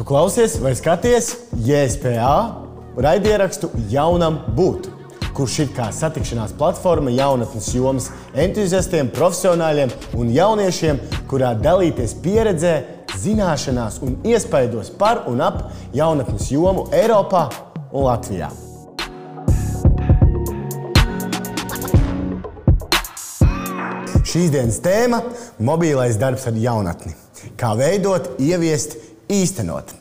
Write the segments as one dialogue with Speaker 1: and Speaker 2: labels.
Speaker 1: Tu klausies vai skaties JSPA raidierakstu jaunam būt kurš ir kā satikšanās platforma jaunatnes jomas entuziastiem, profesionāļiem un jauniešiem, kurā dalīties pieredzē, zināšanās un iespaidos par un ap jaunatnes jomu Eiropā un Latvijā. Šīs dienas tēma - mobilais darbs ar jaunatni. Kā veidot, ieviest, īstenot.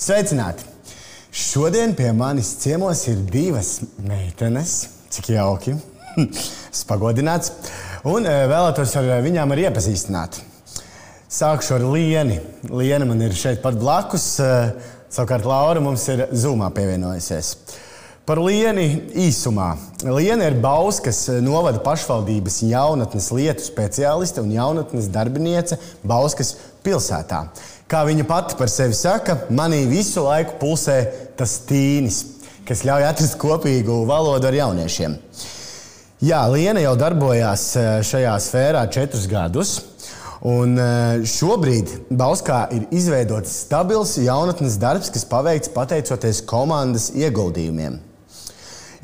Speaker 1: Sveicināti! Šodien pie manis ciemos ir divas meitenes. Cik jauki. Es pagodināts. Un eh, vēlētos ar viņām arī iepazīstināt. Sākšu ar Lienu. Liena man ir šeit pat blakus. Eh, savukārt Laura mums ir zūmā pievienojusies. Par Lienu īsumā. Liena ir Bauskas novada pašvaldības jaunatnes lietu speciāliste un jaunatnes darbiniece Bauskas pilsētā. Kā viņa pati par sevi saka, manī visu laiku pulsē tas tīnis, kas ļauj atrast kopīgu valodu ar jauniešiem. Jā, Liena jau darbojās eh, šajā sfērā četrus gadus. Un eh, šobrīd Bauskā ir izveidots stabils jaunatnes darbs, kas paveikts pateicoties komandas ieguldījumiem.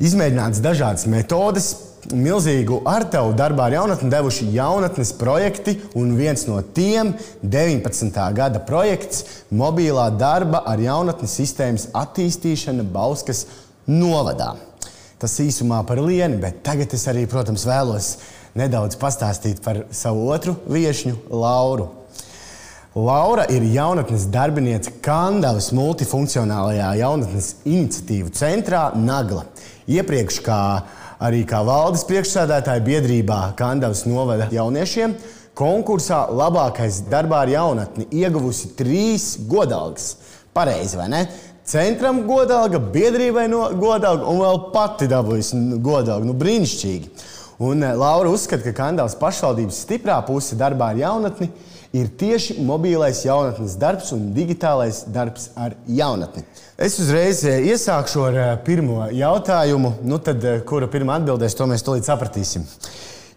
Speaker 1: Izmēģināts dažādas metodes, milzīgu ar tevu darbā ar jaunatni devuši jaunatnes projekti, un viens no tiem - 19. gada projekts - mobilā darba ar jaunatnes sistēmas attīstīšana Bauskas novadā. Tas īsumā par lieni, bet tagad es arī, protams, vēlos nedaudz pastāstīt par savu otru viesņu, Lauru. Laura ir jaunatnes darbiniece Kandavas multifunkcionālajā jaunatnes iniciatīvu centrā Nagla. Iepriekš kā arī kā valdes priekšsēdētāja biedrībā Kandavas novada jauniešiem. Konkursā labākais darbā ar jaunatni ieguvusi trīs godalgas. Pareizi, vai ne? Centram godalga, biedrībai no godalga un vēl pati dabūjusi godalgu. Nu, brīnišķīgi. Un eh, Laura uzskata, ka Kandavas pašvaldības stiprā puse darbā ar jaunatni ir tieši mobilais jaunatnes darbs un digitālais darbs ar jaunatni. Es uzreiz eh, iesākšu ar eh, pirmo jautājumu, nu tad, eh, kura pirmā atbildēs, to mēs tūlīt sapratīsim.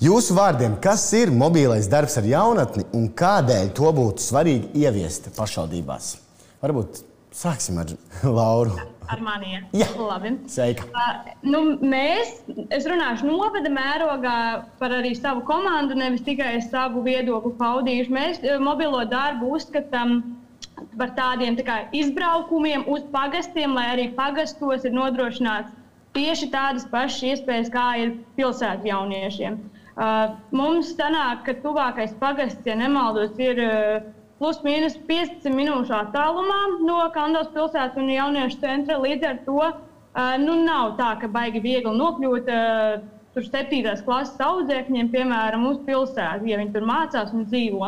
Speaker 1: Jūsu vārdiem, kas ir mobilais darbs ar jaunatni un kādēļ to būtu svarīgi ieviest pašvaldībās? Varbūt sāksim ar Lauru.
Speaker 2: Ar mani.
Speaker 1: Jā,
Speaker 2: labi.
Speaker 1: Sveika.
Speaker 2: Uh, nu, mēs, es runāšu novada mērogā par arī savu komandu, nevis tikai savu viedokli paudīšu. Mēs mobilo darbu uzskatām par tādiem tā kā, izbraukumiem uz pagastiem, lai arī pagastos ir nodrošināts tieši tādas pašas iespējas, kā ir pilsētu jauniešiem. Uh, mums sanāk, ka tuvākais pagasts, ja nemaldos, ir uh, plus mīnus 15 minūšu attālumā no Kandavas pilsētas un jauniešu centra. Līdz ar to uh, nu, nav tā, ka baigi viegli nokļūt. Uh, Tur septītās klases audzēkņiem, piemēram, uz pilsētu, ja viņi tur mācās un dzīvo.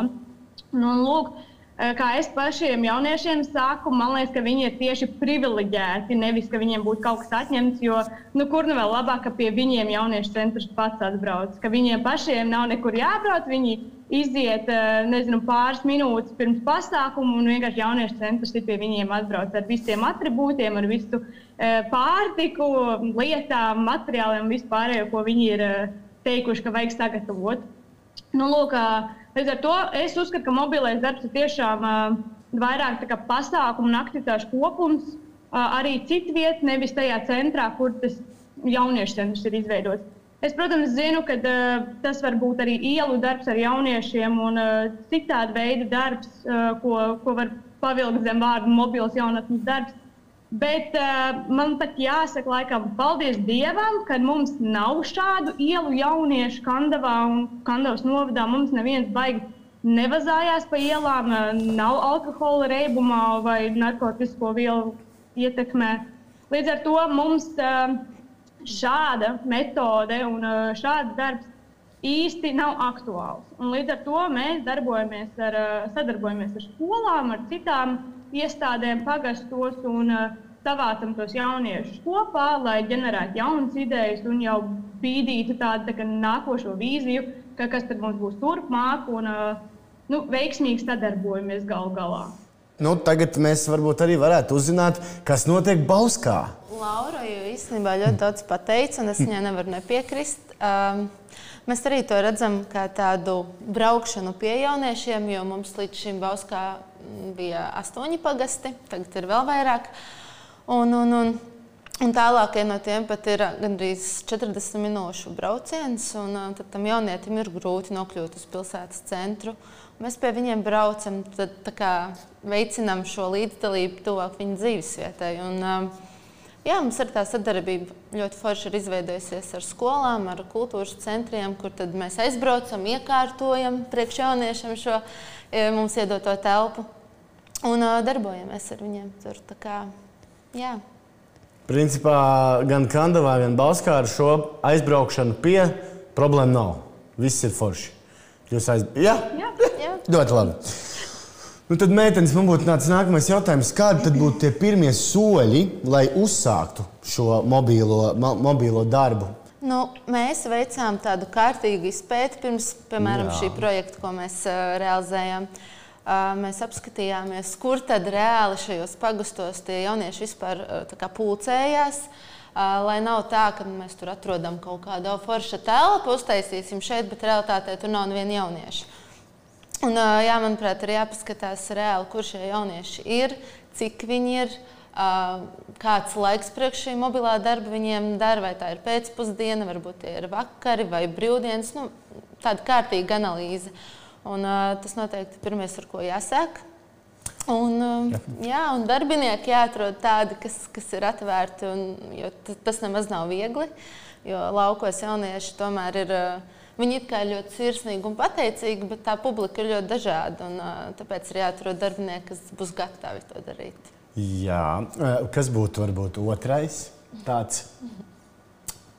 Speaker 2: Nu, un, lūk, uh, Eh, kā es pašiem jauniešiem saku, man liekas, ka viņi ir tieši privileģēti. Nevis, ka viņiem būtu kaut kas atņemts, jo nu, kur nu vēl labāk, ka pie viņiem jauniešu centrs pats atbrauc. Ka viņiem pašiem nav nekur jābrauc. Viņi iziet eh, nezinu, pāris minūtes pirms pasākuma, un vienkārši jauniešu centrs ir pie viņiem atbrauc ar visiem attribūtiem, ar visu eh, pārtiku, lietām, materiāliem un vispārējo, ko viņi ir teikuši, ka vajag sagatavot. Nu, lūk, Līdz ar to es uzskatu, ka mobilais darbs ir tiešām uh, vairāk pasākumu un aktivitāšu kopums uh, arī citvietā, nevis tajā centrā, kur tas jauniešu centrs ir izveidots. Es, protams, zinu, ka uh, tas var būt arī ielu darbs ar jauniešiem un uh, citādi veidi darbs, uh, ko, ko var pavilkt zem vārdu mobils jaunatnes darbs. Bet uh, man pat jāsaka, laikam, paldies Dievam, ka mums nav šādu ielu jauniešu Kandavā un Kandavas novadā. Mums neviens baigi nevazājās pa ielām, uh, nav alkohola reibumā vai narkotisko vielu ietekmē. Līdz ar to mums uh, šāda metode un uh, šāds darbs īsti nav aktuāls. Un līdz ar to mēs darbojamies ar, sadarbojamies ar skolām, ar citām iestādēm, pagastos un uh, savācam tos jauniešus kopā, lai ģenerētu jaunas idejas un jau bīdītu tādu tā nākošo vīziju, ka kas tad mums būs turpmāk un uh, nu, veiksmīgi sadarbojamies gal galā.
Speaker 1: Nu, tagad mēs varbūt arī varētu uzzināt, kas notiek Bauskā.
Speaker 3: Laura jau īstenībā ļoti daudz pateica, un es viņai nevaru nepiekrist. Um, Mēs arī to redzam kā tādu braukšanu pie jauniešiem, jo mums līdz šim Bauskā bija astoņi pagasti, tagad ir vēl vairāk. Un, un, un, un tālākie no tiem pat ir gandrīz 40 minūšu brauciens, un tad tam jaunietim ir grūti nokļūt uz pilsētas centru. Mēs pie viņiem braucam, tad kā, veicinām šo līdzdalību tuvāk viņu dzīvesvietai. Un, uh, Jā, mums ir tā sadarbība ļoti forši ir izveidojusies ar skolām, ar kultūras centriem, kur mēs aizbraucam, iekārtojam priekš jauniešiem šo e, mums iedoto telpu un uh, darbojamies ar viņiem. Tur, jā.
Speaker 1: Principā gan Kandavā, gan Balskā ar šo aizbraukšanu pie problēmu nav. Viss ir forši. Jūs aizbraucat? Jā?
Speaker 3: Jā. jā,
Speaker 1: ļoti labi. Nu, tad, meitenes, man būtu tāds nākamais jautājums. Kādi būtu tie pirmie soļi, lai uzsāktu šo mobīlo, mobīlo darbu?
Speaker 3: Nu, mēs veicām tādu kārtīgu izpēti pirms, piemēram, Jā. šī projekta, ko mēs uh, realizējām. Uh, mēs apskatījāmies, kur tad reāli šajos pagustos tie jaunieši vispār uh, pulcējās. Uh, lai nav tā, ka mēs tur atrodam kaut kādu foršu telpu, uztaisīsim šeit, bet realitātē tur nav neviena jaunieša. Un, jā, manuprāt, ir jāpaskatās reāli, kur šie jaunieši ir, cik viņi ir, kāds laiks priekš šī mobilā darba viņiem dara, vai tā ir pēcpusdiena, varbūt tie ir vakari vai brīvdienas. Nu, tāda kārtīga analīze. Un, tas noteikti ir pirmais, ar ko jāsāk. Un, jā, un darbinieki jāatrod tādi, kas, kas ir atvērti, un, jo tas nemaz nav viegli. Jo laukos jaunieši tomēr ir Viņi ir ļoti sirsnīgi un pateicīgi, bet tā publika ir ļoti dažāda. Un, tāpēc ir jāatrod darbinieki, kas būs gatavi to darīt.
Speaker 1: Jā, kas būtu varbūt otrais tāds?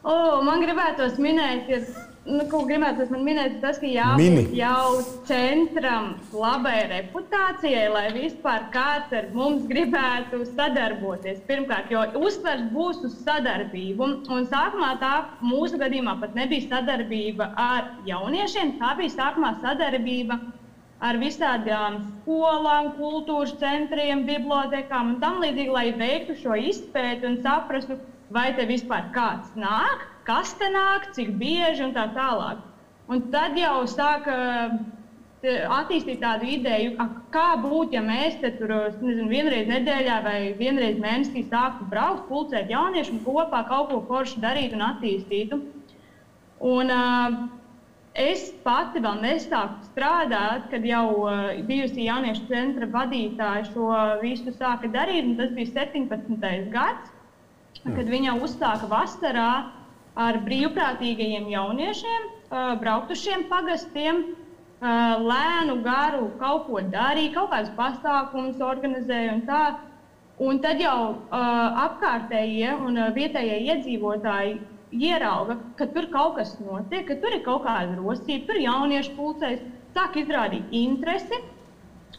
Speaker 2: Oh, man gribētos minēt, ir nu, ko gribētu minēt, tas, ka jābūt jau centram labai reputācijai, lai vispār kāds ar mums gribētu sadarboties. Pirmkārt, jo uzsvers būs uz sadarbību. Un sākumā tā mūsu gadījumā pat nebija sadarbība ar jauniešiem, tā bija sākumā sadarbība ar visādām skolām, kultūras centriem, bibliotekām un tam līdzīgi, lai veiktu šo izpēti un saprastu, vai te vispār kāds nāk kas te nāk, cik bieži un tā tālāk. Un tad jau sāka attīstīt tādu ideju, kā būtu, ja mēs te tur nezinu, vienreiz nedēļā vai vienreiz mēnesī sāktu braukt, pulcēt jauniešus un kopā kaut ko foršu darīt un attīstītu. Un, uh, es pati vēl nesāku strādāt, kad jau uh, bijusi jauniešu centra vadītāja šo visu sāka darīt. Tas bija 17. gads, kad viņa uzsāka vasarā ar brīvprātīgajiem jauniešiem, braukt uz šiem pagastiem, lēnu, garu kaut ko darīja, kaut kādus pasākumus organizēja un tā. Un tad jau uh, apkārtējie un uh, vietējie iedzīvotāji ierauga, ka tur kaut kas notiek, ka tur ir kaut kāda rosība, tur ir jauniešu pulcēs, sāk izrādīt interesi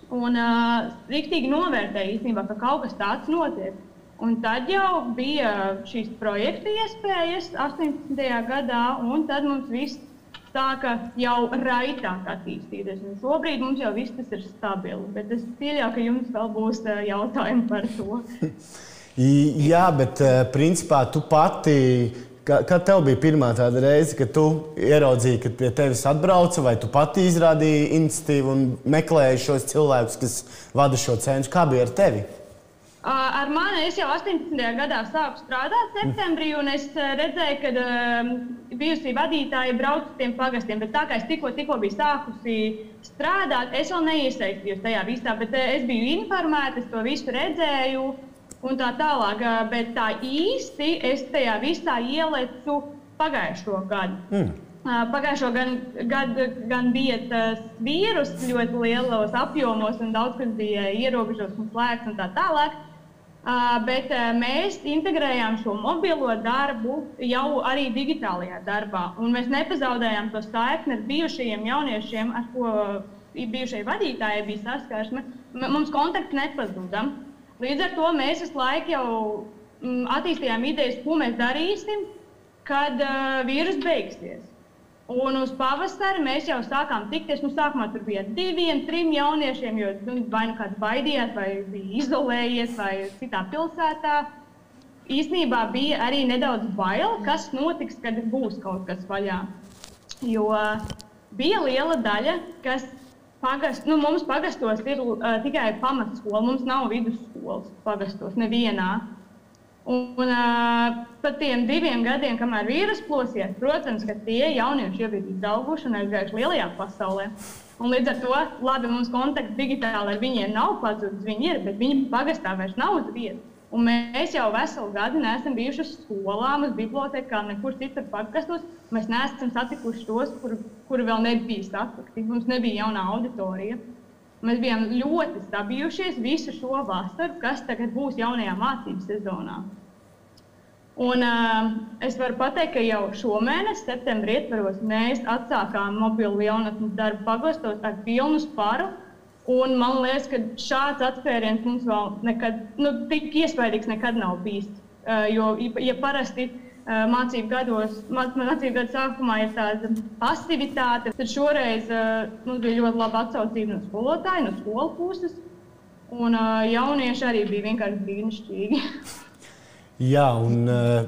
Speaker 2: un uh, rīktīgi novērtēja īstenībā, ka kaut kas tāds notiek. Un tad jau bija šīs projekta iespējas 18. gadā, un tad mums viss sāka jau raitāk attīstīties. Un šobrīd mums jau viss tas ir stabili, bet es pieļauju, ka jums vēl būs eh, jautājumi par to.
Speaker 1: Jā, bet eh, principā tu pati. Kad tev bija pirmā tāda reize, kad tu ieraudzīji, ka pie tevis atbrauca, vai tu pati izrādīji iniciatīvu un meklēji šos cilvēkus, kas vada šo centru? Kā bija ar tevi?
Speaker 2: Ar mani es jau 18. gadā sāku strādāt septembrī, un es redzēju, ka uh, bijusī vadītāja brauc uz tiem pagastiem. Bet tā kā es tikko, tikko biju sākusi strādāt, es vēl neiesaistījos tajā visā, bet es biju informēta, es to visu redzēju un tā tālāk. Bet tā īsti es tajā visā ielecu pagājušo gadu. Mm. Pagājušo gadu gan, gan bija tas vīrus ļoti lielos apjomos, un daudz kas bija ierobežots un slēgts un tā tālāk. Bet mēs integrējām šo mobilo darbu jau arī digitālajā darbā. Mēs nepazaudējām to saikni ar bijušajiem jauniešiem, ar ko bijušie vadītāji bija saskarsme. Mums kontakts nepazuda. Līdz ar to mēs visu laiku jau attīstījām idejas, ko mēs darīsim, kad uh, vīrus beigsies. Un uz pavasari mēs jau sākām tikties. Nu, sākumā tur bija diviem, trim jauniešiem, jo nu, vai nu kāds baidījās, vai bija izolējies, vai citā pilsētā. Īsnībā bija arī nedaudz bail, kas notiks, kad būs kaut kas vaļā. Jo bija liela daļa, kas pagast, nu, mums pagastos ir uh, tikai pamatskola, mums nav vidusskolas pagastos nevienā. Un uh, pat tiem diviem gadiem, kamēr vīrus plosies, protams, ka tie jaunieši jau ir izauguši un aizgājuši lielajā pasaulē. Un līdz ar to labi, mums kontakts digitāli ar viņiem nav pazudis. Viņi ir, bet viņi pagastā vairs nav uz vietas. Un mēs jau veselu gadu neesam bijuši uz skolām, uz bibliotekām, nekur citur pagastos. Mēs neesam satikuši tos, kuri kur vēl nebija satikti. Mums nebija jauna auditorija. Mēs bijām ļoti sabijušies visu šo vasaru, kas tagad būs jaunajā mācību sezonā. Un, uh, es varu pateikt, ka jau šomēnes, septembrī, ietvaros, mēs atsākām mobilo jaunatnes darbu pagostos ar pilnu sparu. Un man liekas, ka šāds atspēriens mums vēl nekad, nu, tik iespaidīgs nekad nav bijis. Uh, jo, ja parasti mācību gados, mācību gadu sākumā ir tāda pasivitāte, tad šoreiz uh, mums bija ļoti laba atsaucība no skolotāja, no skolu puses. Un uh, jaunieši arī bija vienkārši brīnišķīgi.
Speaker 1: Jā, un eh,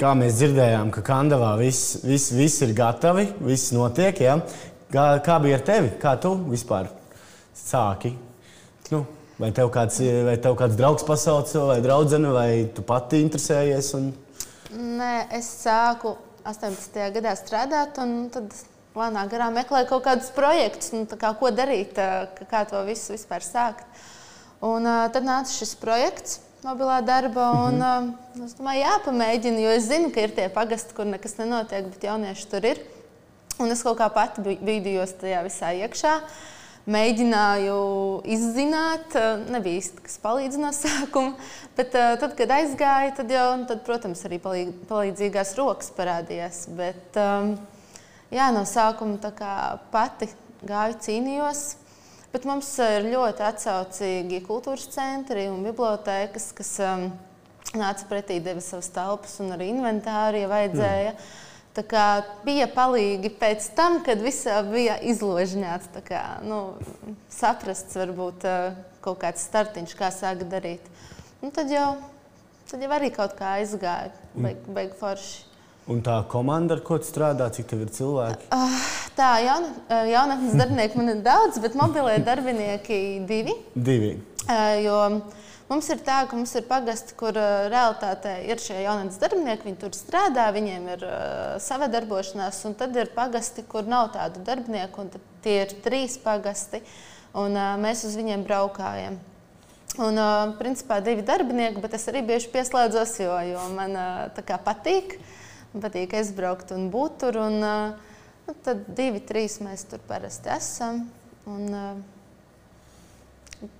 Speaker 1: kā mēs dzirdējām, ka Kandavā viss, viss, viss ir gatavi, viss notiek. Jā. Kā, kā bija ar tevi? Kā tu vispār sāki? Nu, vai, tev kāds, vai tev kāds draugs pasauca, vai draudzene, vai tu pati interesējies? Un...
Speaker 3: Nē, es sāku 18. gadā strādāt, un tad lēnām garām meklēju kaut kādus projektus, nu, kā, ko darīt, kā to visu vispār sākt. Un, uh, tad nāca šis projekts mobilā darba. Un, mm -hmm. uh, es domāju, jāpamēģina, jo es zinu, ka ir tie pagasti, kur nekas nenotiek, bet jaunieši tur ir. Un es kaut kā pati bīdījos tajā visā iekšā. Mēģināju izzināt, nebija īsti kas palīdz no sākuma, bet uh, tad, kad aizgāju, tad jau, tad, protams, arī palīd, palīdzīgās rokas parādījās. Bet, um, jā, no sākuma pati gāju, cīnījos, Bet mums ir ļoti atsaucīgi kultūras centri un bibliotekas, kas um, nāca pretī, deva savas telpas un arī inventāru, ja vajadzēja. Mm. Tā kā bija palīgi pēc tam, kad viss bija izložņāts, kā, nu, saprasts varbūt uh, kaut kāds startiņš, kā sākt darīt. Un tad jau, tad jau arī kaut kā aizgāja, beig, beig forši.
Speaker 1: Un tā komanda, ar ko strādā, cik tev ir cilvēki? Uh,
Speaker 3: tā, jauna, uh, jaunatnes darbinieki man ir daudz, bet mobilie darbinieki divi.
Speaker 1: Divi.
Speaker 3: Uh, jo mums ir tā, ka mums ir pagasti, kur uh, realitātē ir šie jaunatnes darbinieki, viņi tur strādā, viņiem ir uh, sava darbošanās, un tad ir pagasti, kur nav tādu darbinieku, un tie ir trīs pagasti, un uh, mēs uz viņiem braukājam. Un, uh, principā, divi darbinieki, bet es arī bieži pieslēdzos, jo, jo man uh, patīk. Uh, Man patīk aizbraukt un būt tur. Un, nu, tad divi, trīs mēs tur parasti esam. Un,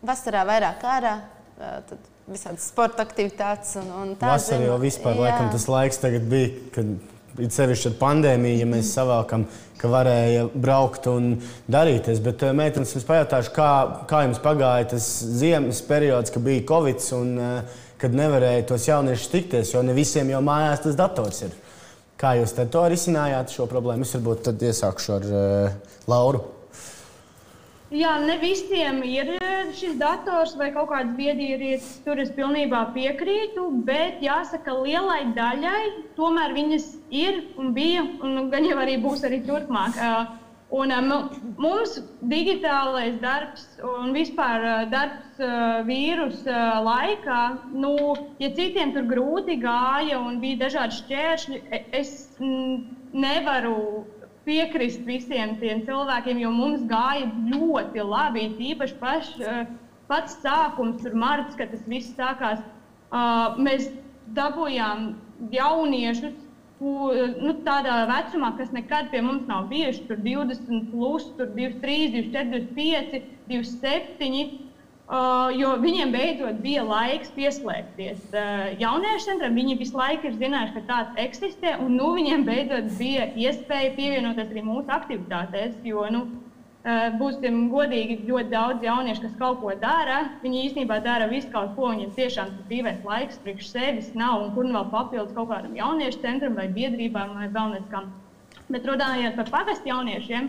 Speaker 3: vasarā vairāk ārā. Tad visādas sporta aktivitātes un, un tādas.
Speaker 1: Vasarā jau vispār laikam, tas laiks bija, kad it sevišķi ar pandēmiju, ja mēs savākam, ka varēja braukt un darīties. Bet, meitenes, es pajautāšu, kā, kā jums pagāja tas ziemas periods, kad bija Covid un kad nevarēja tos jauniešus tikties, jo ne visiem jau mājās tas dators ir. Kā jūs to risinājāt, šo problēmu? Es varbūt tad iesākšu ar uh, Lauru.
Speaker 2: Jā, ne visiem ir eh, šis dators vai kaut kāds viedierīcis. Tur es pilnībā piekrītu, bet jāsaka, lielai daļai tomēr viņas ir un bija, un gan jau arī būs arī turpmāk. Uh, Un, mums digitālais darbs un vispār darbs vīrusu laikā, nu, ja citiem tur grūti gāja un bija dažādi šķēršļi, e, es nevaru piekrist visiem tiem cilvēkiem, jo mums gāja ļoti labi. Īpaši paš, pats sākums, tur marts, kad tas viss sākās, mēs dabūjām jauniešus nu, tādā vecumā, kas nekad pie mums nav bijuši, tur 20, plus, tur 23, 24, 25, 27. Jo viņiem beidzot bija laiks pieslēgties jauniešu centram. Viņi visu laiku ir zinājuši, ka tāds eksistē, un nu, viņiem beidzot bija iespēja pievienoties arī mūsu aktivitātēs. Jo, nu, būsim godīgi, ļoti daudz jauniešu, kas kaut ko dara. Viņi īstenībā dara visu kaut ko, viņiem tiešām tas brīvais laiks priekš sevis nav, un kur nu vēl papildus kaut kādam jauniešu centram vai biedrībām vai vēl nekam. Bet runājot par pagastu jauniešiem,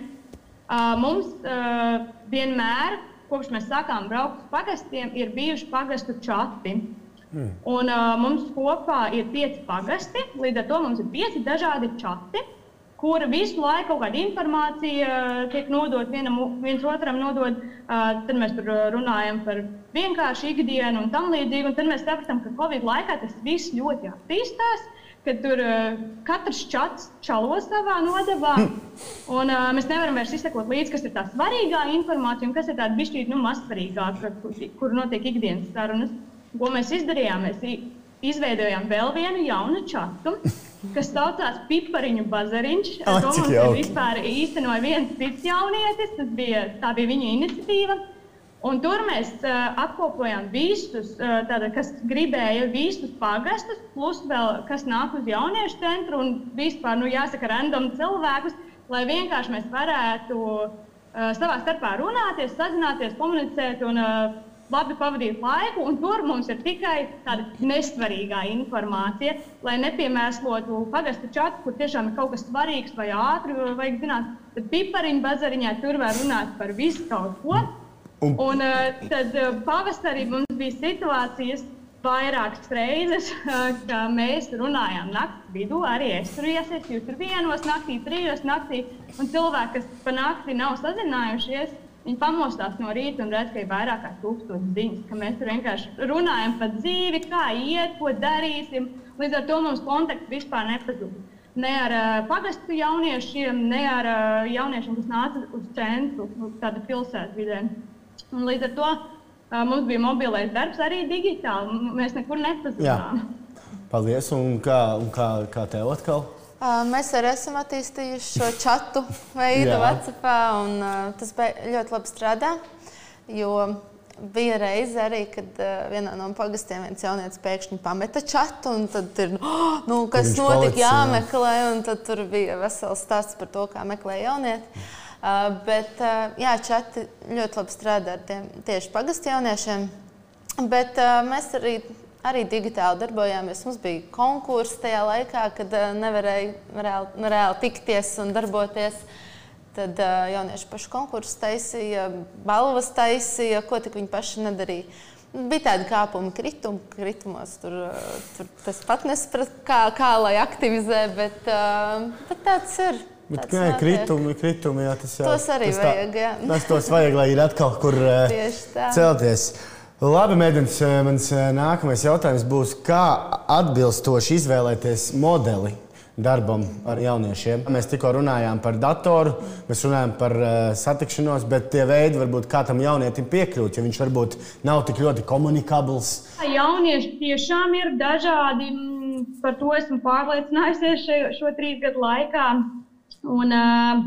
Speaker 2: mums vienmēr, kopš mēs sākām braukt uz pagastiem, ir bijuši pagastu čati. Mm. Un, uh, mums kopā ir pieci pagasti, līdz ar to mums ir pieci dažādi čati. kur visu laiku kaut kāda informācija tiek nodota vienam, viens otram, nodot. Tad mēs tur runājam par vienkāršu ikdienu un tam līdzīgi. Un tad mēs sapratām, ka Covid laikā tas viss ļoti attīstās. Kad tur uh, katrs čats čalo savā nodevā, un uh, mēs nevaram vairs izsekot līdzi, kas ir tā svarīgā informācija un kas ir tāda bišķīta, nu, mazsvarīgāka, kur, kur notiek ikdienas sarunas. Ko mēs izdarījām? Mēs izveidojām vēl vienu jaunu čatu, kas saucās Pipariņu bazariņš. To mums vispār īstenoja viens cits jaunietis. Tas bija, tā bija viņa iniciatīva. Un tur mēs uh, apkopojām visus, uh, tāda, kas gribēja visus pagastus, plus vēl kas nāk uz jauniešu centru un vispār, nu, jāsaka, random cilvēkus, lai vienkārši mēs varētu uh, savā starpā runāties, sazināties, komunicēt un uh, labi pavadīt laiku. Un tur mums ir tikai tāda nesvarīgā informācija, lai nepiemēslotu pagastu čatu, kur tiešām ir kaut kas svarīgs vai ātri vajag zināt. Tad pipariņu bazariņā tur var runāt par visu kaut ko.
Speaker 1: Un-
Speaker 2: Un uh, tad uh, pavasarī mums bija situācijas vairākas reizes, uh, ka mēs runājām naktas vidū. Arī es tur iesaistos, jūs tur vienos naktī, trijos naktī. Un cilvēki, kas pa nakti nav sazinājušies, viņi pamostās no rīta un redz, ka ir vairāk kā tūkstoši ziņas, ka mēs tur vienkārši runājam par dzīvi, kā iet, ko darīsim. Līdz ar to mums kontakts vispār nepazūd. Ne ar uh, pagastu jauniešiem, ne ar uh, jauniešiem, kas nāca uz centru, uz tādu pilsētvidē. Un līdz ar to mums bija mobilais darbs arī digitāli. Mēs nekur nepazudām.
Speaker 1: Paldies. Un kā, un kā, kā tev atkal?
Speaker 3: Mēs arī esam attīstījuši šo chatu veidu
Speaker 1: Jā.
Speaker 3: WhatsApp, un tas ļoti labi strādā. Jo bija reize arī, kad vienā no pagastiem viens jaunietis pēkšņi pameta chatu, un tad ir, oh, nu, kas notika, jāmeklē, un tad tur bija vesels stāsts par to, kā meklē jaunieti. Uh, bet uh, jā, čati ļoti labi strādā ar tiem tieši pagastu jauniešiem. Bet uh, mēs arī, arī digitāli darbojāmies. Mums bija konkurss tajā laikā, kad uh, nevarēja reāli, reāli tikties un darboties. Tad uh, jaunieši paši konkursu taisīja, balvas taisīja, ko tik viņi paši nedarīja. Bija tādi kāpumi, kritumi, kritumos. Tur, uh, tur tas pat nesaprata, kā, kā lai aktivizē, bet, bet tāds ir.
Speaker 1: Bet, kā ir kritumi, kritumi, jā, tas jau
Speaker 3: Tos arī
Speaker 1: tas
Speaker 3: vajag, jā.
Speaker 1: Tas tos vajag, lai ir atkal kur eh,
Speaker 3: tā.
Speaker 1: celties. Labi, Mēģinājums, mans eh, nākamais jautājums būs, kā atbilstoši izvēlēties modeli darbam ar jauniešiem. Mēs tikko runājām par datoru, mēs runājām par uh, satikšanos, bet tie veidi, varbūt kā tam jaunietim piekļūt, ja viņš varbūt nav tik ļoti komunikabls.
Speaker 2: Jaunieši tiešām ir dažādi. mm, Par to esmu pārliecinājusies šo, šo trīs gadu laikā. Un, uh,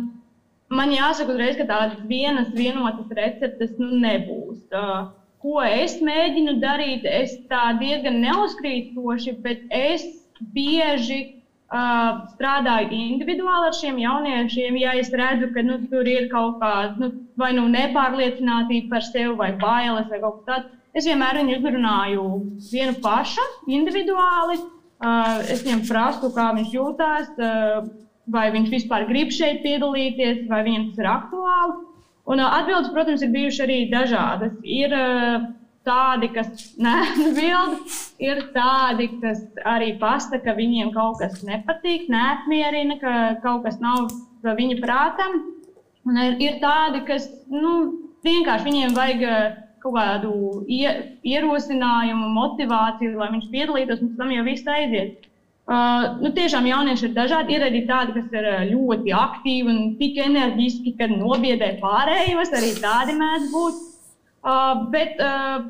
Speaker 2: man jāsaka, uzreiz, ka tādas vienas vienotas receptes nu, nebūs. Uh, ko es mēģinu darīt? Es tā diezgan neuzkrītoši, bet es bieži uh, strādāju individuāli ar šiem jauniešiem. Ja es redzu, ka nu, tur ir kaut kāda nu, vai nu nepārliecinātība par sevi, vai bailes, vai kaut kas tāds, es vienmēr viņu uzrunāju vienu pašu, individuāli. Uh, es viņam prasu, kā viņš jūtas, uh, vai viņš vispār grib šeit piedalīties, vai viņam tas ir aktuāli. Un atbildes, protams, ir bijušas arī dažādas. Ir tādi, kas neatbild, ir tādi, kas arī pasaka, ka viņiem kaut kas nepatīk, neapmierina, ka kaut kas nav viņa prātam. Un ir, ir tādi, kas nu, vienkārši viņiem vajag kaut kādu ie, ierosinājumu, motivāciju, lai viņš piedalītos, un tam jau viss aiziet. Uh, nu, tiešām jaunieši ir dažādi. Ir arī tādi, kas ir uh, ļoti aktīvi un tik enerģiski, ka nobiedē pārējos. Arī tādi mēdz būt. Uh, bet, uh,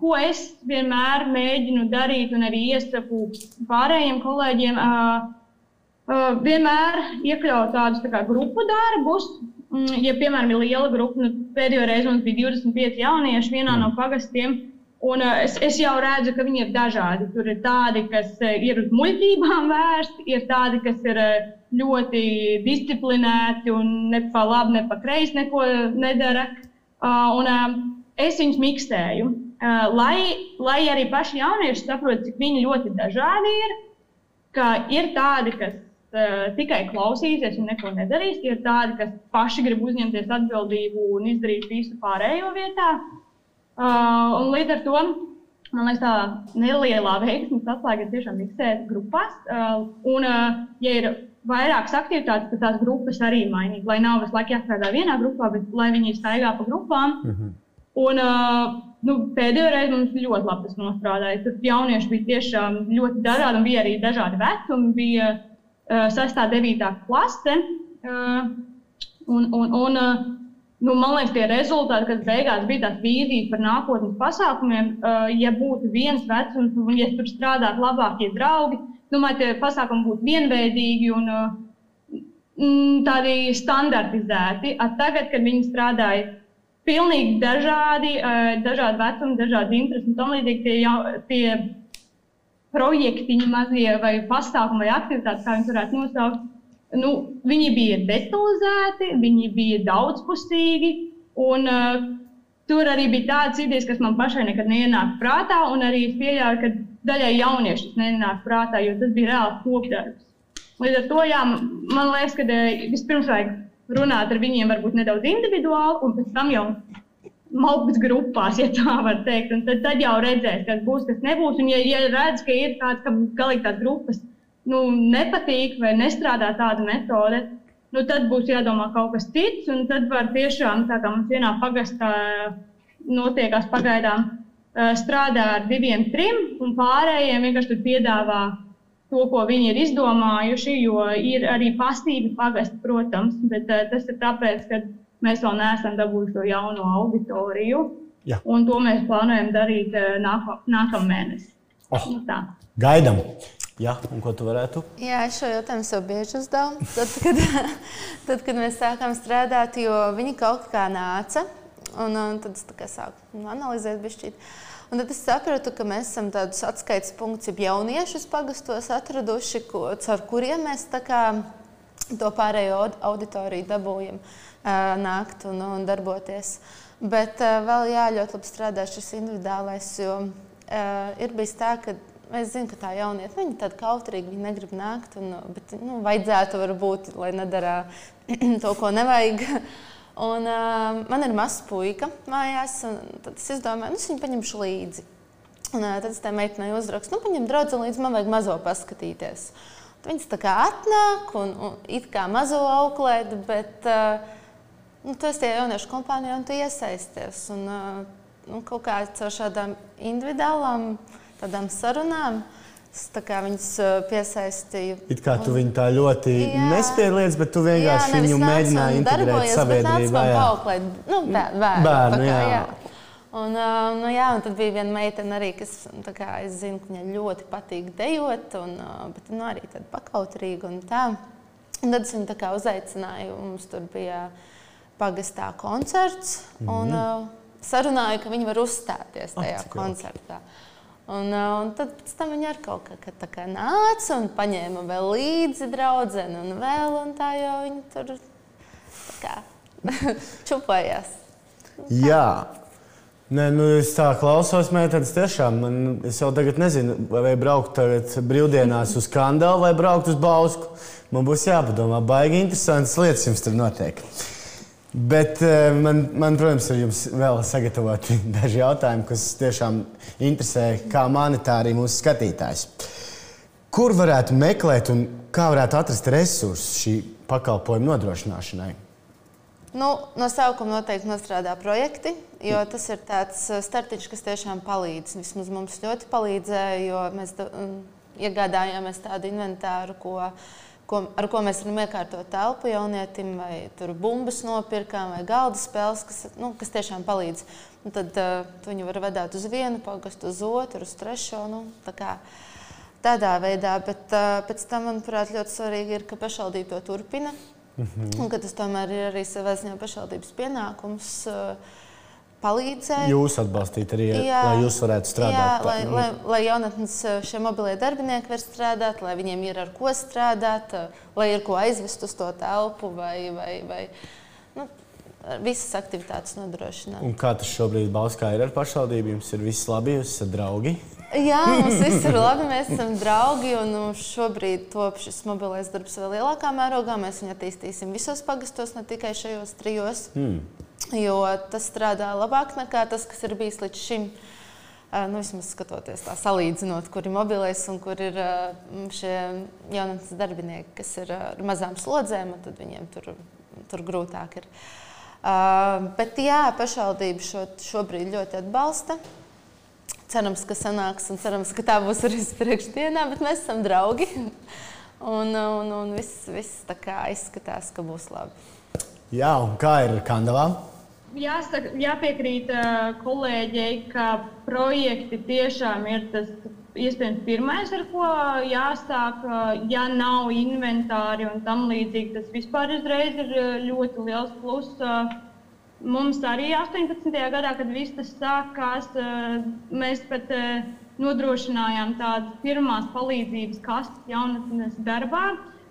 Speaker 2: ko es vienmēr mēģinu darīt, un arī iesaku pārējiem kolēģiem, uh, uh, vienmēr iekļaut tādus tā kā, grupu darbus. Mm, Ja, piemēram, ir liela grupa, nu, pēdējo reizi mums bija 25 jaunieši vienā no pagastiem. Un, uh, es, es jau redzu, ka viņi ir dažādi. Tur ir tādi, kas uh, ir uz muļķībām vērsti, ir tādi, kas ir uh, ļoti disciplinēti un ne pa labi, ne pa kreisi neko nedara. Uh, un, es viņus miksēju, lai, lai arī paši jaunieši saprotu, cik viņi ļoti dažādi ir. Ka ir tādi, kas tikai klausīsies un neko nedarīs, ir tādi, kas paši grib uzņemties atbildību un izdarīt visu pārējo vietā. Uh, un līdz ar to man liekas, tā nelielā veiksmes atslēga ir tiešām miksēt grupās. Uh, un, uh, ja ir vairākas aktivitātes, tad tās grupas arī mainīt. Lai nav visu laiku jāstrādā vienā grupā, bet lai viņi staigā pa grupām. Mm -hmm. Un, uh, nu, pēdējo reizi mums ļoti labi tas nostrādāja. Tur jaunieši bija tiešām ļoti dažādi, un bija arī dažādi vecumi. Bija uh, 6. un 9. klase. Uh, un, un, un, uh, nu, man liekas, tie rezultāti, kas beigās bija tās vīzijas par nākotnes pasākumiem, uh, ja būtu viens vecums, un ja tur strādātu labākie draugi, domāju, tie pasākumi būtu vienveidīgi un uh, tādi standartizēti. At tagad, kad viņi strādāja pilnīgi dažādi, uh, dažādi vecumi, dažādi interesi un tam līdzīgi tie, jau, tie projektiņi mazie vai pasākumi vai aktivitātes, kā viņus varētu nosaukt nu, viņi bija detalizēti, viņi bija daudzpusīgi. Un, uh, tur arī bija tādas idejas, kas man pašai nekad neienāk prātā, un arī es pieļauju, ka daļai jauniešu tas nenāk prātā, jo tas bija reāls kopdarbs. Līdz ar to jā, man liekas, ka uh, vispirms vajag runāt ar viņiem varbūt nedaudz individuāli, un pēc tam jau malkas grupās, ja tā var teikt. Un tad, tad jau redzēs, kas būs, kas nebūs. Un, ja, ja redz, ka ir kāds, kam galīgi tās grupas nu, nepatīk vai nestrādā tāda metode, nu, tad būs jādomā kaut kas cits. Tad var tiešām, tā kā mums vienā pagastā notiekās pagaidām, strādā ar diviem, trim, un pārējiem vienkārši piedāvā to, ko viņi ir izdomājuši. Jo ir arī pastīvi pagasti, protams, bet tas ir tāpēc, ka mēs vēl neesam dabūjuši to jauno auditoriju. Ja. Un to mēs plānojam darīt nākamā mēnesī.
Speaker 1: Oh. Nu, tā. Gaidām! Jā, un ko tu varētu?
Speaker 3: Jā, es šo jautājumu sev bieži uzdevu. Tad, kad, tad, kad mēs sākām strādāt, jo viņi kaut kā nāca, un, un tad es sāku analizēt bišķīt. Un tad es sapratu, ka mēs esam tādus atskaites punktus, jau jauniešus pagastos atraduši, ko, caur kuriem mēs kā, to pārējo auditoriju dabūjam nākt un, un darboties. Bet vēl jā, ļoti labi strādā šis individuālais, jo ir bijis tā, ka Es zinu, ka tā jaunieta, viņa tāda kautrīga, viņa negrib nākt, un, bet nu, vajadzētu varbūt, lai nedara to, ko nevajag. Un, uh, man ir mazs puika mājās, un tad es izdomāju, nu, es viņu paņemšu līdzi. Un, uh, tad es tai meitenei uzrakstu, nu, paņem draugu līdzi, man vajag mazo paskatīties. Viņas tā kā atnāk un, un it kā mazo auklēt, bet uh, nu, tu esi tie jauniešu kompānijā un tu iesaisties. Un, uh, nu, kaut kā caur šādām individuālām tādām sarunām. Tā kā viņas piesaistīja.
Speaker 1: It kā tu viņu tā ļoti nespiedies, bet tu vienkārši jā, viņu mēģināji integrēt sabiedrībā.
Speaker 3: Jā, auklēt, nu, bērnu, bērnu, kā, jā. jā. Un, nu, jā, un tad bija viena meitene, arī, kas kā, es zinu, ka viņai ļoti patīk dejot, un, bet nu, arī tāda pakautrīga. Un tā. un tad es viņu uzaicināju. Mums tur bija pagastā koncerts, mm -hmm. un sarunāju, ka viņi var uzstāties tajā oh, koncertā. Jauki. Un, un tad viņi ar kaut kā, kā, kā nāca un paņēma vēl līdzi draugu, un vēl un tā jau viņi tur kā, čupājās.
Speaker 1: Jā. Nē, nu, es tā klausos, mēģinājums tiešām. Man, es jau tagad nezinu, vai braukt brīvdienās uz skandālu vai braukt uz Bausku. Man būs jāpadomā, baigi interesantas lietas jums tur notiek. Bet eh, man, man, protams, ir jums vēl sagatavoti daži jautājumi, kas tiešām interesē kā mani, tā arī mūsu skatītājs. Kur varētu meklēt un kā varētu atrast resursus šī pakalpojuma nodrošināšanai?
Speaker 3: Nu, no sākuma noteikti nostrādā projekti, jo tas ir tāds eh, startiņš, kas tiešām palīdz. Vismaz mums ļoti palīdzēja, jo mēs mm, iegādājāmies tādu inventāru, ko mēs ko, ar ko mēs varam iekārtot telpu jaunietim, vai tur bumbas nopirkām, vai galda spēles, kas, nu, kas tiešām palīdz. Un tad uh, viņu var vedāt uz vienu pagastu, uz otru, uz trešo. Nu, tā kā, tādā veidā, bet uh, pēc tam, manuprāt, ļoti svarīgi ir, ka pašvaldība to turpina. Mm -hmm. Un ka tas tomēr ir arī savā ziņā pašvaldības pienākums. Uh, palīdzēt.
Speaker 1: Jūs atbalstīt arī, jā, lai jūs varētu strādāt. Jā,
Speaker 3: lai, lai, lai jaunatnes eh, šie mobilie darbinieki var strādāt, lai viņiem ir ar ko strādāt, eh, lai ir ko aizvest uz to telpu vai, vai, vai nu, visas aktivitātes nodrošināt.
Speaker 1: Un kā tas šobrīd Bauskā ir ar pašvaldību? Jums ir viss labi, jūs esat draugi?
Speaker 3: Jā, mums viss ir labi. Mēs esam draugi. Un nu, šobrīd top šis mobilais darbs vēl lielākā mērogā. Mēs viņu attīstīsim visos pagastos, ne tikai šajos trijos. Hmm jo tas strādā labāk nekā tas, kas ir bijis līdz šim. Nu, vismaz skatoties, tā salīdzinot, kur ir mobilais un kur ir šie jaunatnes darbinieki, kas ir ar mazām slodzēm, tad viņiem tur, tur grūtāk ir. Bet jā, pašvaldība šo, šobrīd ļoti atbalsta. Cerams, ka sanāks, un cerams, ka tā būs arī priekšdienā, bet mēs esam draugi. un, un, un viss, viss tā kā izskatās, ka būs labi.
Speaker 1: Jā, un kā ir Kandavā?
Speaker 2: Jāsaka, jāpiekrīt kolēģei, ka projekti tiešām ir tas iespējams pirmais, ar ko jāsāk. Ja nav inventāri un tam līdzīgi, tas vispār uzreiz ir ļoti liels pluss. Mums arī 18. gadā, kad viss tas sākās, mēs pat nodrošinājām tādas pirmās palīdzības kastes jaunatnes darbā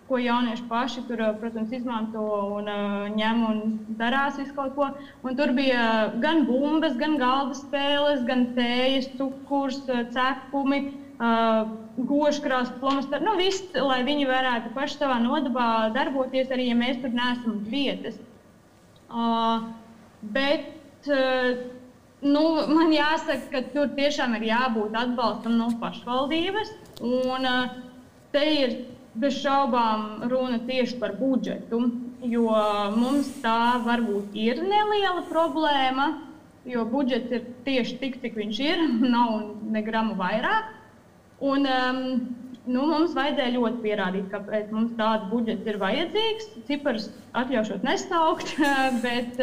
Speaker 2: ko jaunieši paši tur, eh, protams, izmanto un uh, ņem un darās visu kaut ko. Un tur bija gan bumbas, gan galda spēles, gan tējas, cukurs, eh, cepumi. Uh, Goškrās, plomasteri, nu viss, lai viņi varētu paši savā nodabā darboties, arī ja mēs tur neesam vietas. Uh, bet nu, man jāsaka, ka tur tiešām ir jābūt atbalstam no pašvaldības. Un, te ir bez šaubām runa tieši par budžetu, jo mums tā varbūt ir neliela problēma, jo budžets ir tieši tik, cik viņš ir, nav ne gramu vairāk. Un, um, nu, mums vajadzēja ļoti pierādīt, kāpēc mums tāds budžets ir vajadzīgs. Cipars atļaušot nesaukt, bet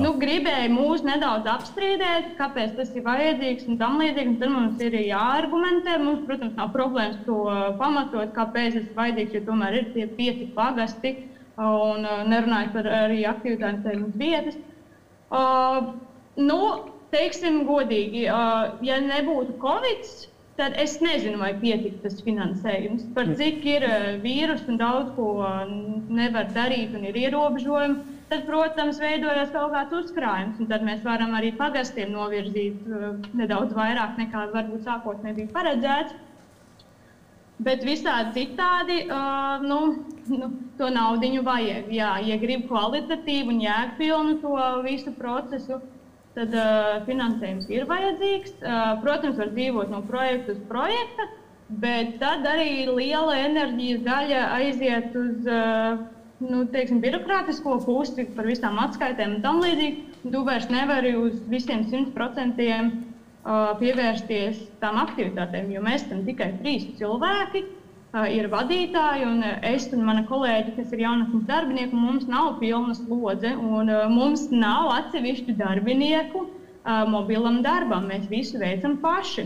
Speaker 2: nu, gribēju mūs nedaudz apstrīdēt, kāpēc tas ir vajadzīgs un tam līdzīgi. Tad mums ir jāargumentē. Mums, protams, nav problēmas to pamatot, kāpēc tas ir vajadzīgs, jo tomēr ir tie pieci pagasti un nerunājot par arī aktivitātēm uz vietas. Uh, nu, teiksim godīgi, uh, ja nebūtu Covid, tad es nezinu, vai pietiktu tas finansējums. Par cik ir uh, vīrusu un daudz ko nevar darīt un ir ierobežojumi, tad, protams, veidojas kaut kāds uzkrājums. Tad mēs varam arī pagastiem novirzīt uh, nedaudz vairāk nekā varbūt sākotnēji bija paredzēts. Bet visādi citādi, uh, nu, nu, to naudu vajag. Jā, ja grib kvalitatīvu un jēgpilnu to visu procesu, uh, tad uh, finansējums ir vajadzīgs. Uh, protams, var dzīvot no projekta uz projekta, bet tad arī liela enerģijas daļa aiziet uz uh, nu, teiksim, birokrātisko pusi par visām atskaitēm un tam līdzīgi. Tu vairs nevari uz visiem 100% uh, pievērsties tām aktivitātēm, jo mēs esam tikai trīs cilvēki ir vadītāji, un es un mana kolēģi, kas ir jaunatnes darbinieki, mums nav pilna slodze, un mums nav atsevišķu darbinieku mobilam darbam. Mēs visu veicam paši.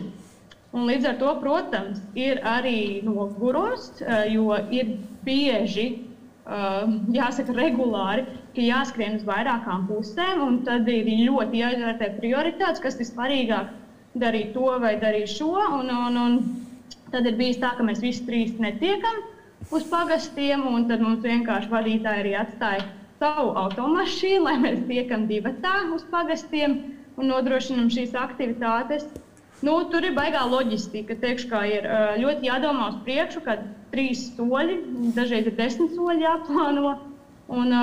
Speaker 2: Un līdz ar to, protams, ir arī nogurums, jo ir bieži, jāsaka, regulāri, ka jāskrien uz vairākām pusēm, un tad ir ļoti jāizvērtē prioritātes, kas ir svarīgāk darīt to vai darīt šo. Un, un, un Tad ir bijis tā, ka mēs visi trīs netiekam uz pagastiem, un tad mums vienkārši vadītāji arī atstāja savu automašīnu, lai mēs tiekam divatā uz pagastiem un nodrošinam šīs aktivitātes. Nu, tur ir baigā loģistika. Teikšu, ir ļoti jādomā uz priekšu, kad trīs soļi, dažreiz ir desmit soļi jāplāno. Un,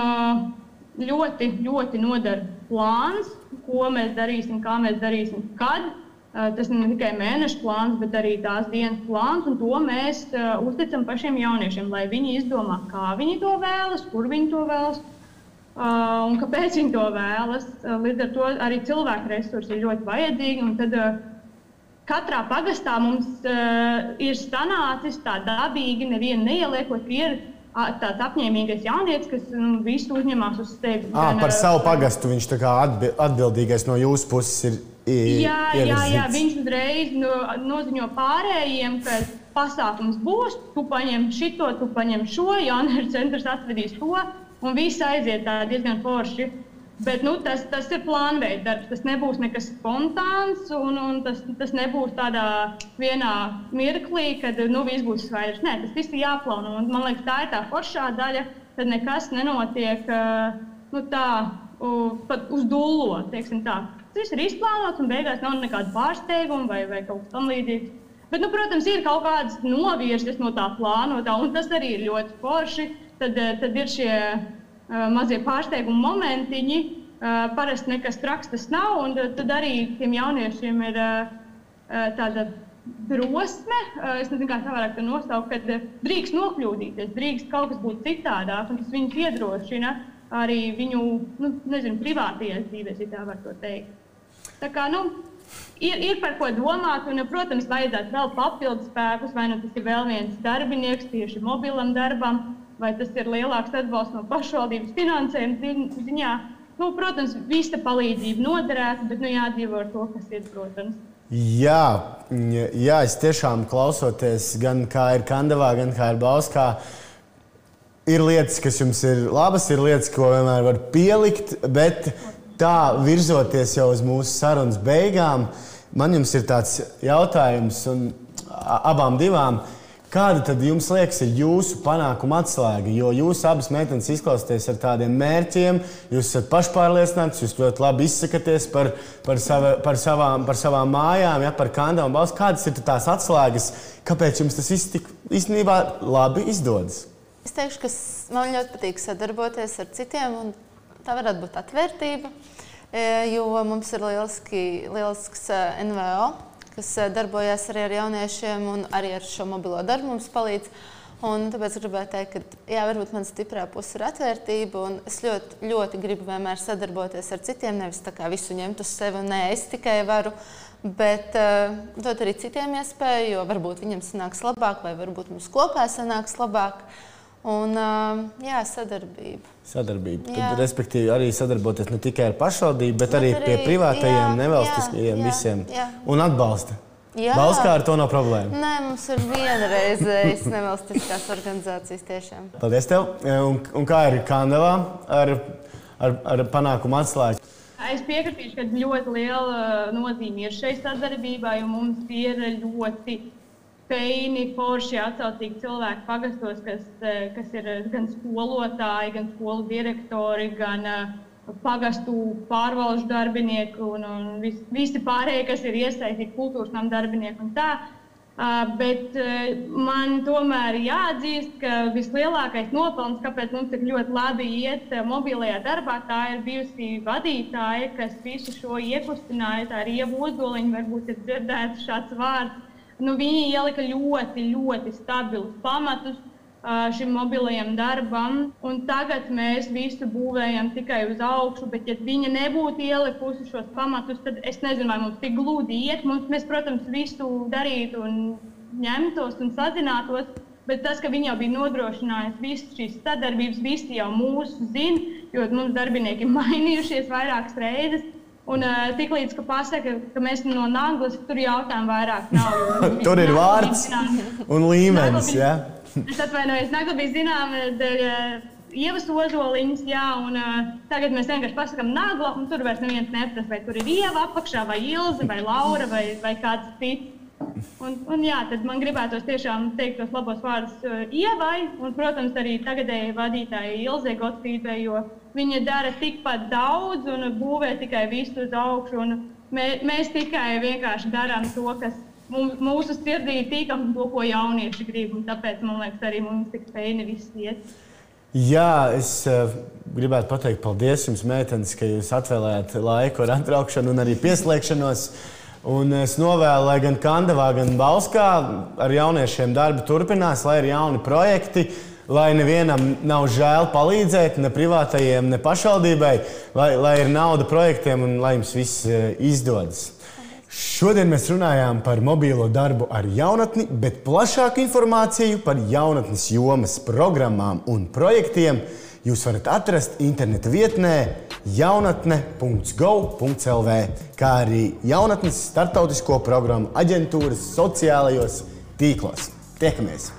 Speaker 2: ļoti, ļoti nodara plāns, ko mēs darīsim, kā mēs darīsim, kad. Tas ne tikai mēneša plāns, bet arī tās dienas plāns, un to mēs uh, uzticam pašiem jauniešiem, lai viņi izdomā, kā viņi to vēlas, kur viņi to vēlas uh, un kāpēc viņi to vēlas. Līdz ar to arī cilvēku resursi ir ļoti vajadzīgi. Tad, katrā pagastā mums uh, ir sanācis tā dabīgi, nevienu neieliekot, ir tāds apņēmīgais jaunietis, kas nu, visu uzņemas uz sevi.
Speaker 1: À, par savu pagastu viņš atbildīgais no jūsu puses ir
Speaker 2: Jā, jā, jā, viņš uzreiz no, noziņo pārējiem, ka pasākums būs, tu paņem šito, tu paņem šo, jauniešu centrs atvedīs to, un viss aiziet tā diezgan forši. Bet nu, tas, tas ir plānveida darbs. Tas nebūs nekas spontāns, un, un tas, tas nebūs tādā vienā mirklī, kad nu, viss būs skaidrs. Nē, tas viss ir jāplāno. Un, man liekas, tā ir tā foršā daļa, kad nekas nenotiek nu, tā, pat uz dūlo. Viss ir izplānots, un beigās nav nekāda pārsteiguma vai, vai kaut kas tamlīdzīgs. Bet, nu, protams, ir kaut kādas novirzes no tā plānotā, un tas arī ir ļoti forši. Tad, eh, tad ir šie uh, mazie pārsteiguma momentiņi. Uh, parasti nekas traks tas nav, un tad arī tiem jauniešiem ir uh, tāda drosme, es nezinu, kā tā varētu nosaukt, kad drīkst nokļūdīties, drīkst kaut kas būt citādāk, un tas viņus iedrošina arī viņu nu, nezinu, privātajās dzīvēs, ja tā var to teikt. Tā kā, nu, ir, ir par ko domāt, un, protams, vajadzētu vēl papildus spēkus, vai nu tas ir vēl viens darbinieks tieši mobilam darbam, vai tas ir lielāks atbalsts no pašvaldības finansējuma ziņā. Nu, protams, visa palīdzība noderētu, bet nu, jādzīvo ar to, kas ir, protams.
Speaker 1: Jā, jā, es tiešām klausoties, gan kā ir Kandavā, gan kā ir Bauskā. Ir lietas, kas jums ir labas, ir lietas, ko vienmēr var pielikt, bet tā virzoties jau uz mūsu sarunas beigām, man jums ir tāds jautājums, un abām divām. Kāda tad jums liekas, ir jūsu panākuma atslēga? Jo jūs abas meitenes izklausāties ar tādiem mērķiem, jūs esat pašpārliecināts, jūs ļoti labi izsakaties par, par, sava, par, savām, par savām mājām, ja, par kandām un balstu. Kādas ir tās atslēgas, kāpēc jums tas viss tik īstenībā labi izdodas?
Speaker 3: Es teikšu, ka man ļoti patīk sadarboties ar citiem, un tā varētu būt atvērtība, e, jo mums ir lieliski, lielisks e, NVO kas eh, darbojas arī ar jauniešiem un arī ar šo mobilo darbu mums palīdz. Un tāpēc gribētu teikt, ka jā, varbūt mana stiprā puse ir atvērtība. Es ļoti, ļoti gribu vienmēr sadarboties ar citiem. Nevis tā kā visu ņemt uz sevi, nē, es tikai varu. Bet uh, dot arī citiem iespēju, jo varbūt viņam sanāks labāk, vai varbūt mums kopā sanāks labāk. Un, jā, sadarbība.
Speaker 1: Sadarbība. Jā. Tad, respektīvi, arī sadarboties ne tikai ar pašvaldību, bet, bet arī, arī pie privātajiem, jā, nevalstiskajiem jā, visiem. Jā. Un atbalsta. Jā. Balskā ar to nav problēma.
Speaker 3: Nē, mums ir vienreizējas nevalstiskās organizācijas tiešām.
Speaker 1: Paldies tev. Un, un kā ir Kandavā ar, ar, ar panākumu atslēgu?
Speaker 2: Es piekritīšu, ka ļoti liela nozīme ir šai sadarbībai, jo mums ir ļoti feini, forši, atsaucīgi cilvēki pagastos, kas, eh, kas ir gan skolotāji, gan skolu direktori, gan uh, pagastu pārvaldu darbinieki un, un vis, visi pārējie, kas ir iesaistīti kultūras nama darbinieki. Uh, bet uh, man tomēr jāatzīst, ka vislielākais nopelns, kāpēc mums tik ļoti labi iet uh, mobilajā darbā, tā ir bijusi vadītāja, kas visu šo iekustināja. Tā ir Ieva Ozoliņa, varbūt ir dzirdēts šāds vārds nu, viņi ielika ļoti, ļoti stabilus pamatus šim mobilajam darbam. Tagad mēs visu būvējam tikai uz augšu, bet, ja viņa nebūtu ielikusi šos pamatus, tad es nezinu, vai mums tik gludi iet. Mums, mēs, protams, visu darītu un ņemtos un sazinātos. Bet tas, ka viņi jau bija nodrošinājuši visas šīs sadarbības, visi jau mūsu zina, jo mums darbinieki ir mainījušies vairākas reizes. Un uh, tiklīdz, ka pasaka, ka mēs no Nānglas tur jautājumu vairāk nav.
Speaker 1: tur ir vārds un līmenis. Ja?
Speaker 2: es atvainojos, Nāngla bija zināma dēļ ievas ozoliņas, jā, un uh, tagad mēs vienkārši pasakām Nāngla, un tur vairs neviens neprasa, vai tur ir ieva apakšā, vai Ilze, vai Laura, vai, vai kāds cits. Un, un jā, tad man gribētos tiešām teikt tos labos vārdus uh, Ievai, un, protams, arī tagadējai vadītājai Ilzai Gotfrīdai, jo viņa dara tikpat daudz un būvē tikai visu uz augšu. Mē, mēs tikai vienkārši darām to, kas mūsu sirdī ir tīkam, to, ko jaunieši grib. Tāpēc man liekas, arī mums tik spēļi viss iet.
Speaker 1: Jā, es uh, gribētu pateikt paldies jums, meitenes, ka jūs atvēlējāt laiku ar atbraukšanu un arī pieslēgšanos. Un es novēlu, lai gan Kandavā, gan Balskā ar jauniešiem darbi turpinās, lai ir jauni projekti, lai nevienam nav žēl palīdzēt, ne privātajiem, ne pašvaldībai, lai, lai ir nauda projektiem un lai jums viss eh, izdodas. Šodien mēs runājām par mobīlo darbu ar jaunatni, bet plašāku informāciju par jaunatnes jomas programmām un projektiem jūs varat atrast interneta vietnē jaunatne.gov.lv, kā arī jaunatnes startautisko programmu aģentūras sociālajos tīklos. Tiekamies!